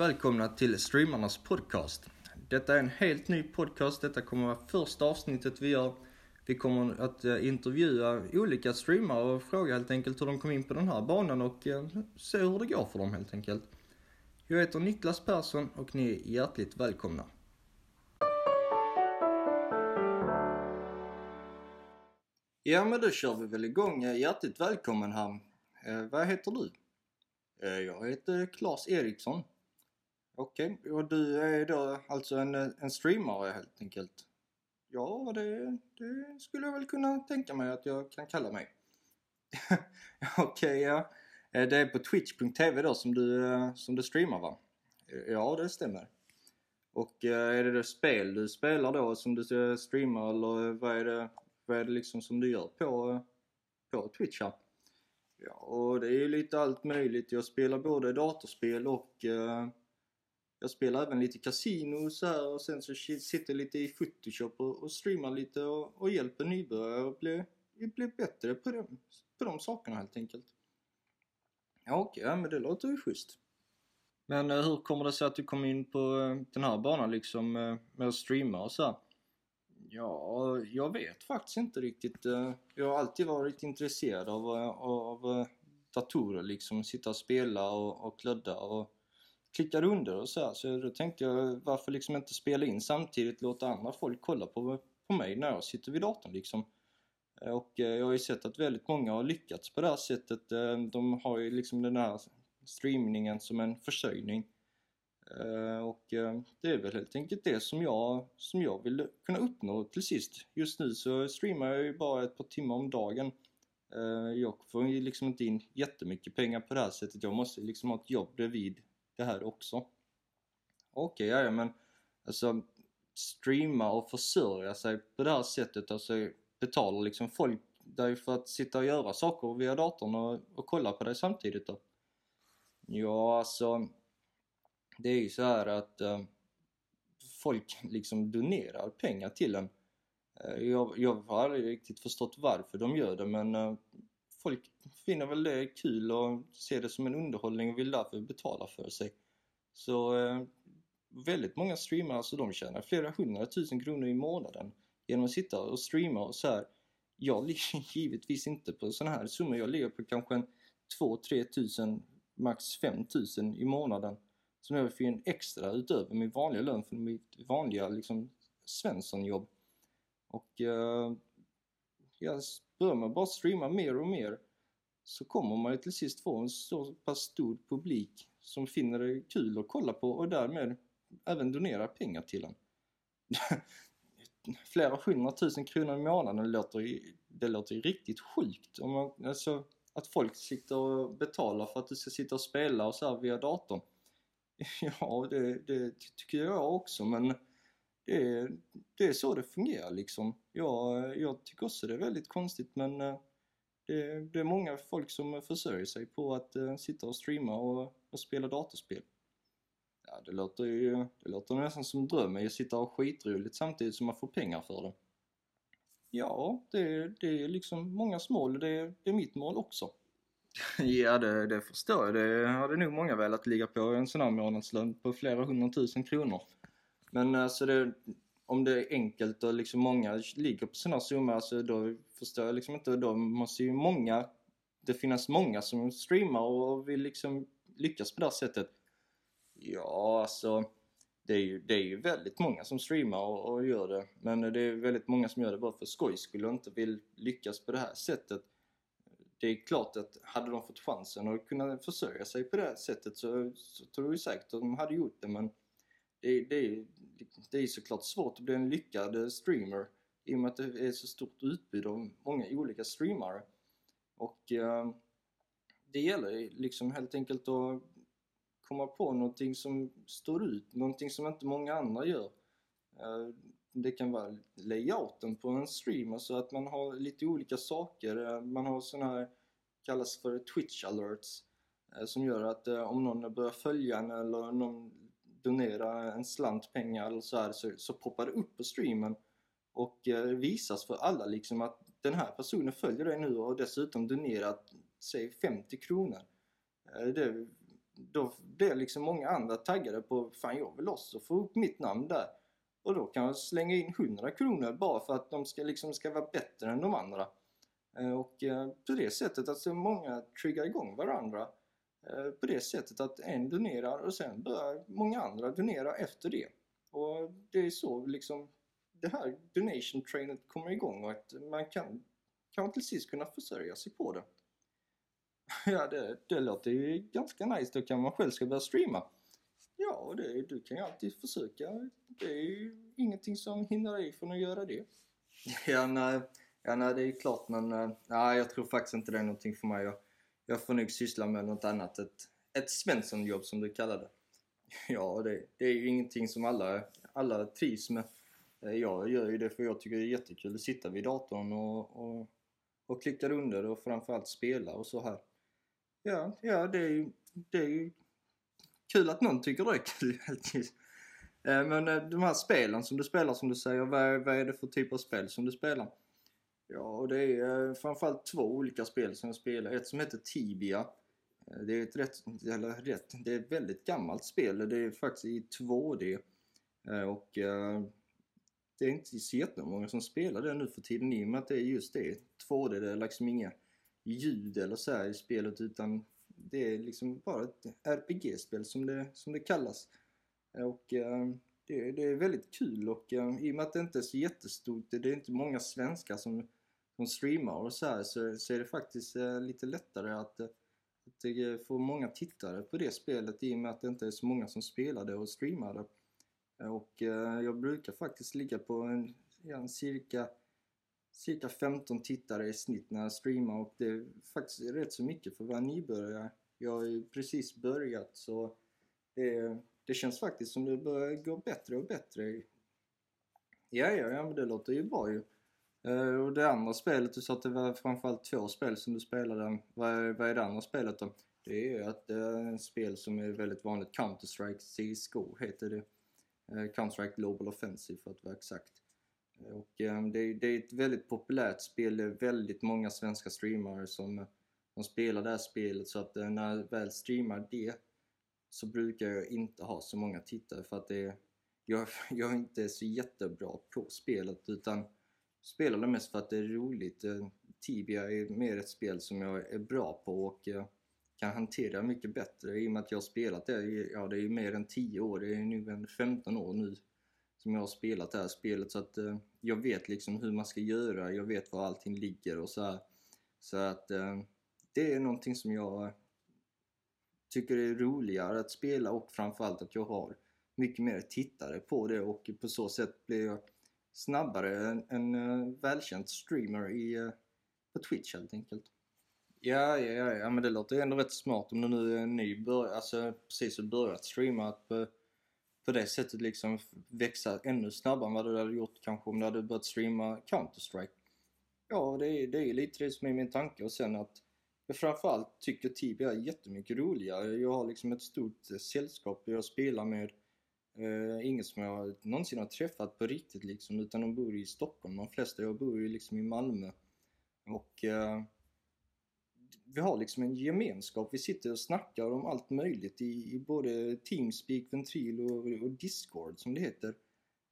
välkomna till Streamarnas podcast. Detta är en helt ny podcast. Detta kommer vara första avsnittet vi gör. Vi kommer att eh, intervjua olika streamare och fråga helt enkelt hur de kom in på den här banan och eh, se hur det går för dem helt enkelt. Jag heter Niklas Persson och ni är hjärtligt välkomna. Ja men då kör vi väl igång. Hjärtligt välkommen här. Eh, vad heter du? Jag heter Claes Eriksson. Okej, okay. och du är då alltså en, en streamare helt enkelt? Ja, det, det skulle jag väl kunna tänka mig att jag kan kalla mig. Okej, okay, ja. Eh, det är på twitch.tv då som du, eh, som du streamar va? Ja, det stämmer. Och eh, är det, det spel du spelar då som du streamar eller vad är det, vad är det liksom som du gör på, på Twitch här? Ja, och det är ju lite allt möjligt. Jag spelar både datorspel och uh, jag spelar även lite kasino så här och sen så sitter jag lite i Photoshop och, och streamar lite och, och hjälper nybörjare att bli, bli bättre på, det, på de sakerna helt enkelt. Ja, okej, okay, men det låter ju schysst. Men uh, hur kommer det sig att du kom in på uh, den här banan liksom eh, med att streama och så här? Ja, jag vet faktiskt inte riktigt. Jag har alltid varit intresserad av, av datorer liksom. Sitta och spela och, och kludda och klickade under och så här. Så då tänkte jag varför liksom inte spela in samtidigt, låta andra folk kolla på, på mig när jag sitter vid datorn liksom. Eh, och eh, jag har ju sett att väldigt många har lyckats på det här sättet. Eh, de har ju liksom den här streamningen som en försörjning. Och det är väl helt enkelt det som jag, som jag vill kunna uppnå till sist. Just nu så streamar jag ju bara ett par timmar om dagen. Jag får ju liksom inte in jättemycket pengar på det här sättet. Jag måste liksom ha ett jobb bredvid det här också. Okej, okay, ja, men alltså streama och försörja sig på det här sättet, alltså betalar liksom folk dig för att sitta och göra saker via datorn och, och kolla på dig samtidigt då? Ja, alltså det är ju så här att eh, folk liksom donerar pengar till en. Eh, jag, jag har aldrig riktigt förstått varför de gör det men eh, folk finner väl det kul och ser det som en underhållning och vill därför betala för sig. Så eh, väldigt många streamare, alltså de tjänar flera hundratusen kronor i månaden genom att sitta och streama och så här. Jag ligger givetvis inte på sådana här summor, jag ligger på kanske en 2-3 tusen, max 5 tusen i månaden som jag får in extra utöver min vanliga lön för mitt vanliga liksom Svenssonjobb. Och eh, jag börjar man bara streama mer och mer så kommer man ju till sist få en så pass stor publik som finner det kul att kolla på och därmed även donera pengar till en. Flera hundratusen kronor i månaden låter ju, det låter ju riktigt sjukt. Om man, alltså, att folk sitter och betalar för att du ska sitta och spela och så här via datorn. Ja, det, det tycker jag också men det, det är så det fungerar liksom. Jag, jag tycker också det är väldigt konstigt men eh, det, det är många folk som försörjer sig på att uh, sitta och streama och, och spela datorspel. Ja, det låter ju det låter nästan som drömmen att sitta och ha skitroligt samtidigt som man får pengar för det. Ja, det, det är liksom mångas mål och det, det är mitt mål också. Ja, det, det förstår jag. Det hade nog många velat ligga på en sån här månadslön på flera hundratusen kronor. Men alltså det, om det är enkelt och liksom många ligger på sådana summor, alltså då förstår jag liksom inte. Då måste ju många, det finnas många som streamar och vill liksom lyckas på det här sättet. Ja, alltså det är ju, det är ju väldigt många som streamar och, och gör det. Men det är väldigt många som gör det bara för skojs skull och inte vill lyckas på det här sättet det är klart att hade de fått chansen att kunna försörja sig på det här sättet så, så tror jag säkert att de hade gjort det men det, det, det är såklart svårt att bli en lyckad eh, streamer i och med att det är så stort utbud av många olika streamare. Och eh, det gäller liksom helt enkelt att komma på någonting som står ut, någonting som inte många andra gör. Eh, det kan vara layouten på en stream, alltså att man har lite olika saker. Eh, man har sådana här, kallas för Twitch alerts, eh, som gör att om någon börjar följa en eller någon donera en slant pengar eller så här så, så poppar det upp på streamen och eh, visas för alla liksom att den här personen följer dig nu och har dessutom donerat, säg 50 kronor. Eh, det då blir liksom många andra taggade på fan jag vill också få upp mitt namn där. Och då kan jag slänga in 100 kronor bara för att de ska, liksom, ska vara bättre än de andra. Eh, och eh, på det sättet att så många triggar igång varandra. Eh, på det sättet att en donerar och sen börjar många andra donera efter det. Och det är så liksom det här donation trainet kommer igång och att man kan, kan till sist kunna försörja sig på det. Ja, det, det låter ju ganska nice. Då kan man själv ska börja streama. Ja, det, du kan ju alltid försöka. Det är ju ingenting som hindrar dig från att göra det. Ja, nej, ja, nej det är klart men eh, nej, jag tror faktiskt inte det är någonting för mig. Jag, jag får nog syssla med något annat. Ett, ett Svensson-jobb som du kallar det. Ja, det, det är ju ingenting som alla, alla trivs med. Eh, jag gör ju det för jag tycker det är jättekul att sitta vid datorn och, och, och klicka under och framförallt spela och så här. Ja, ja det är ju det är ju kul att någon tycker det är kul eh, Men eh, de här spelen som du spelar som du säger, vad är, vad är det för typ av spel som du spelar? Ja, och det är eh, framförallt två olika spel som jag spelar. Ett som heter Tibia. Eh, det är ett rätt, eller rätt, det är ett väldigt gammalt spel. Det är faktiskt i 2D. Eh, och det är inte så jättemånga som spelar det nu för tiden i och med att det är just det. 2D, det är liksom inga ljud eller så här i spelet utan det är liksom bara ett RPG-spel som det, som det kallas. Och det, det, är väldigt kul och i och med att det inte är så jättestort, det är inte många svenskar som, som streamar och så här så, så är det faktiskt eh, lite lättare att, eh, att eh, få många tittare på det spelet i och med att det inte är så många som spelar det och streamar det. Och eh, jag brukar faktiskt ligga på en, en cirka, cirka 15 tittare i snitt när jag streamar och det är faktiskt rätt så mycket för att vara nybörjare. Jag har ju precis börjat så det, det känns faktiskt som det börjar gå bättre och bättre. Ja, ja, ja men det låter ju bra ju. Eh, och det andra spelet, du sa att det var framförallt två spel som du spelade. Vad är, vad är det andra spelet då? Det är ett eh, spel som är väldigt vanligt, Counter-Strike CSGO heter det. Eh, Counter-Strike Global Offensive för att vara exakt. Och det är, det är ett väldigt populärt spel, det är väldigt många svenska streamare som, som spelar det här spelet så att när jag väl streamar det så brukar jag inte ha så många tittare för att det jag, jag är inte så jättebra på spelet utan spelar det mest för att det är roligt. Eh, Tibia är mer ett spel som jag är bra på och eh, kan hantera mycket bättre. I och med att jag har spelat det, ja det är ju mer än 10 år, det är nu en 15 år nu som jag har spelat det här spelet. Så att eh, jag vet liksom hur man ska göra, jag vet var allting ligger och så här. Så att eh, det är någonting som jag tycker är roligare att spela och framförallt att jag har mycket mer tittare på det. Och på så sätt blir jag snabbare än en eh, välkänd streamer i, eh, på Twitch helt enkelt. Ja, ja, ja, ja, men det låter ju ändå rätt smart om du nu är ny, bör, alltså precis har börjat streama att på, på det sättet liksom växa ännu snabbare än vad du hade gjort kanske om du hade börjat streama Counter-Strike. Ja, det är, det är lite det som är min tanke och sen att jag framförallt tycker Tibia är jättemycket roligare. Jag har liksom ett stort sällskap jag spelar med. Uh, ingen som jag någonsin har träffat på riktigt liksom utan de bor i Stockholm. De flesta jag bor ju liksom i Malmö. Och uh, vi har liksom en gemenskap. Vi sitter och snackar om allt möjligt i, i både Teamspeak, Ventrilo och, och, Discord som det heter.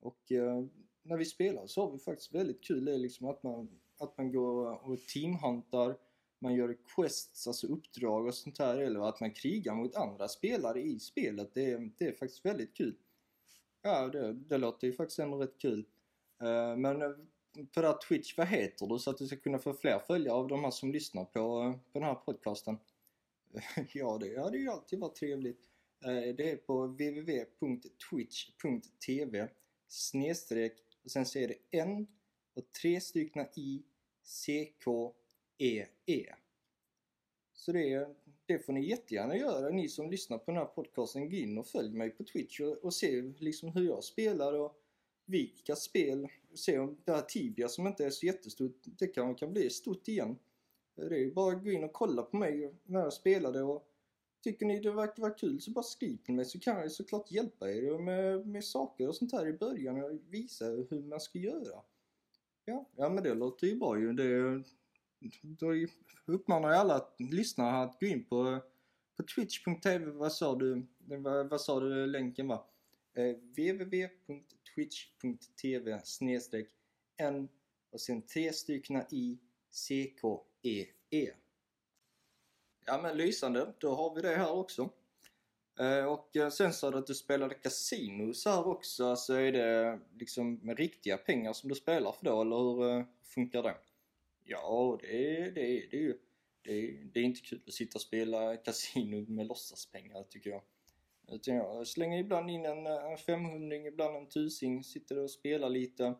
Och uh, när vi spelar så har vi faktiskt väldigt kul. Det är liksom att man, att man går och teamhuntar, man gör quests, alltså uppdrag och sånt här. Eller att man krigar mot andra spelare i spelet. Det är, det är faktiskt väldigt kul. Ja, det, det låter ju faktiskt ändå rätt kul. Uh, men på det här Twitch, vad heter du så att du ska kunna få fler följare av de här som lyssnar på, eh, på den här podcasten? ja, det hade ju alltid varit trevligt. Eh, det är på www.twitch.tv snedstreck och sen så är det N och tre stycken I C K E E. Så det, det får ni jättegärna göra, ni som lyssnar på den här podcasten. Gå in och följ mig på Twitch och, och se liksom hur jag spelar och vilka spel se om det här Tibia som inte är så jättestort, det kan, kan bli stort igen. Det är ju bara att gå in och kolla på mig när jag spelade och tycker ni det verkar vara kul så bara skriv till mig så kan jag såklart hjälpa er med, med saker och sånt här i början och visa hur man ska göra. Ja, ja men det låter ju bra ju. Det, då uppmanar jag alla lyssnare att gå in på på twitch.tv, vad sa du, vad, vad sa du länken var? Eh, www.twitch.tv snedstreck n och sen tre stycken i CKEE. E. Ja men lysande, då har vi det här också. Eh, och eh, sen sa du att du spelade casinos här också, så är det liksom med riktiga pengar som du spelar för då, eller hur eh, funkar det? Ja, det är det, är, det är ju. Det är, det är inte kul att sitta och spela kasino med låtsaspengar tycker jag. Utan jag slänger ibland in en, en 500 ibland en tusing, sitter och spelar lite.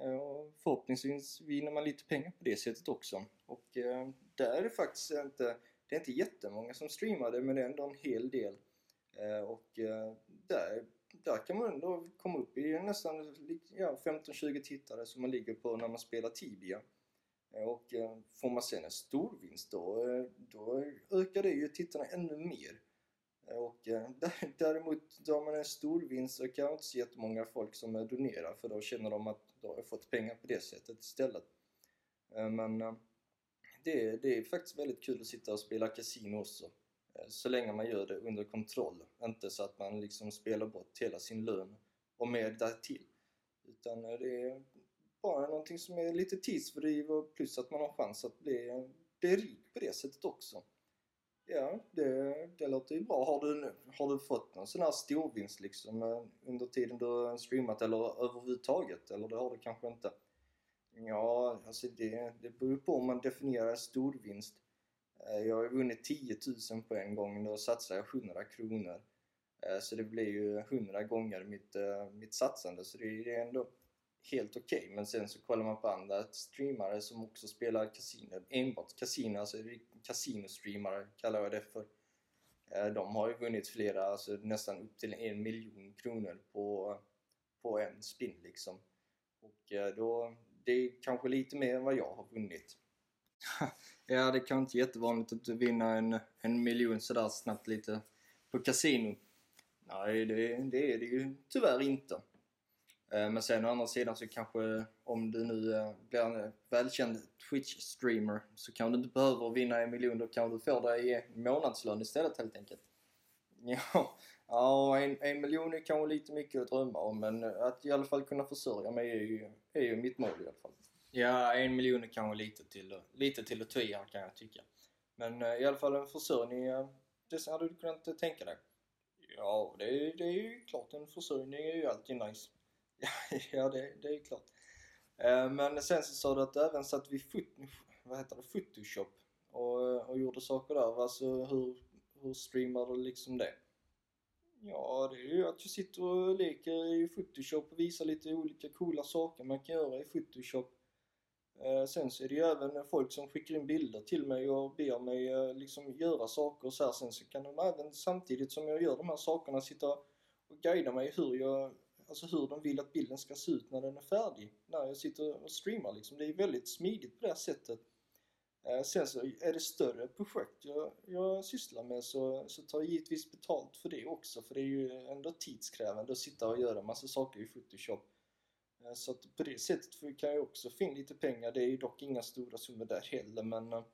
Eh, och förhoppningsvis vinner man lite pengar på det sättet också. Och eh, där är det faktiskt inte, det är inte jättemånga som streamar det men det är ändå en hel del. Eh, och där, där kan man ändå komma upp i nästan ja, 15-20 tittare som man ligger på när man spelar Tibia. Och eh, får man sen en storvinst då, eh, då ökar det ju tittarna ännu mer. Och eh, däremot då man en storvinst så kan jag inte se jättemånga folk som donerar för då känner de att de har fått pengar på det sättet istället. Men det, det är faktiskt väldigt kul att sitta och spela kasino också. Så länge man gör det under kontroll. Inte så att man liksom spelar bort hela sin lön och mer därtill. Utan det är bara någonting som är lite tidsfördriv och plus att man har chans att bli, bli rik på det sättet också. Ja, det, det låter ju bra. Har du, har du fått någon sån här storvinst liksom eh, under tiden du har streamat eller överhuvudtaget? Eller det har du kanske inte? Ja, alltså det, det beror på om man definierar storvinst. Eh, jag har vunnit 10 000 på en gång, då satsar jag 100 kronor. Eh, så det blir ju 100 gånger mitt, mitt satsande, så det är ändå helt okej. Okay. Men sen så kollar man på andra streamare som också spelar kasino, enbart kasino, alltså kasinostreamare kallar jag det för. Eh, de har ju vunnit flera, alltså nästan upp till en miljon kronor på, på en spin liksom. Och eh, då, det är kanske lite mer än vad jag har vunnit. ja, det kanske inte jättevanligt att vinna en, en miljon sådär snabbt lite på kasino. Nej, det, det är det ju tyvärr inte. Eh, men sen å andra sidan så kanske om du nu eh, blir en välkänd Twitch-streamer så kan du inte behöver vinna en miljon, då kan du få det i månadslön istället helt enkelt. Ja, ja en, en miljon är kanske lite mycket att drömma om men att i alla fall kunna försörja mig är ju, är ju mitt mål i alla fall. Ja, en miljon är kanske lite till, lite till att ta i här kan jag tycka. Men eh, i alla fall en försörjning, det hade du kunnat tänka dig? Ja, det, det är ju klart en försörjning är ju alltid nice. ja, det, det är klart. Eh, men sen så sa du att du även satt vid fot, vad heter det, Photoshop och, och gjorde saker där. Alltså hur, hur streamar du liksom det? Ja, det är ju att jag sitter och leker i Photoshop och visar lite olika coola saker man kan göra i Photoshop. Eh, sen så är det ju även folk som skickar in bilder till mig och ber mig eh, liksom göra saker och så här. Sen så kan de även samtidigt som jag gör de här sakerna sitta och guida mig hur jag alltså hur de vill att bilden ska se ut när den är färdig. När jag sitter och streamar liksom. Det är väldigt smidigt på det sättet. Eh, sen så är det större projekt jag, jag sysslar med så, så tar jag givetvis betalt för det också. För det är ju ändå tidskrävande att sitta och göra massa saker i Photoshop. Eh, så att på det sättet kan jag också få in lite pengar. Det är ju dock inga stora summor där heller men eh,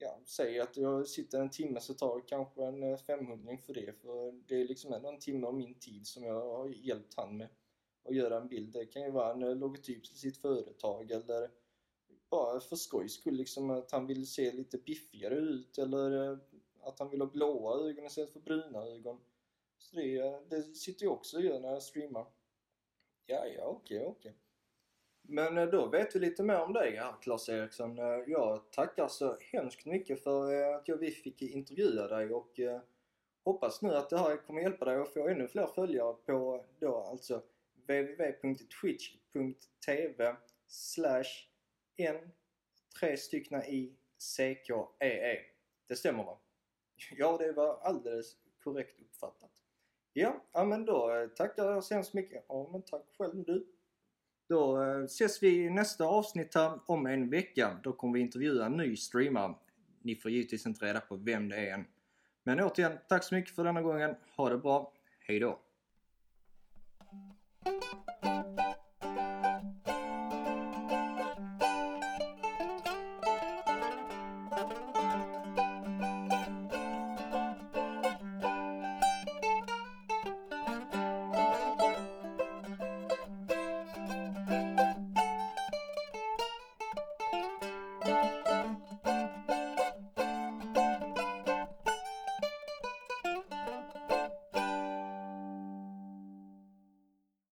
ja, säg att jag sitter en timme så tar det kanske en eh, 500 för det. För det är liksom ändå en timme av min tid som jag har hjälpt han med att göra en bild. Det kan ju vara en eh, logotyp till sitt företag eller bara för skojs skull liksom att han vill se lite biffigare ut eller eh, att han vill ha blåa ögon istället för bruna ögon. Så det, det sitter jag också och gör när jag streamar. Ja, ja, okej, okay, okej. Okay. Men eh, då vet vi lite mer om dig här Claes Eriksson. Eh, jag tackar så hemskt mycket för att vi fick intervjua dig och hoppas nu att det här kommer hjälpa dig att få ännu fler följare på då alltså www.twitch.tv slash n tre styckna i CKEE. E. Det stämmer va? Ja, det var alldeles korrekt uppfattat. Ja, ja men då tackar jag så hemskt mycket. Ja, men tack själv du. Då eh, ses vi i nästa avsnitt här om en vecka. Då kommer vi intervjua en ny streamare. Ni får givetvis inte reda på vem det är än. Men återigen, tack så mycket för denna gången. Ha det bra. Hejdå!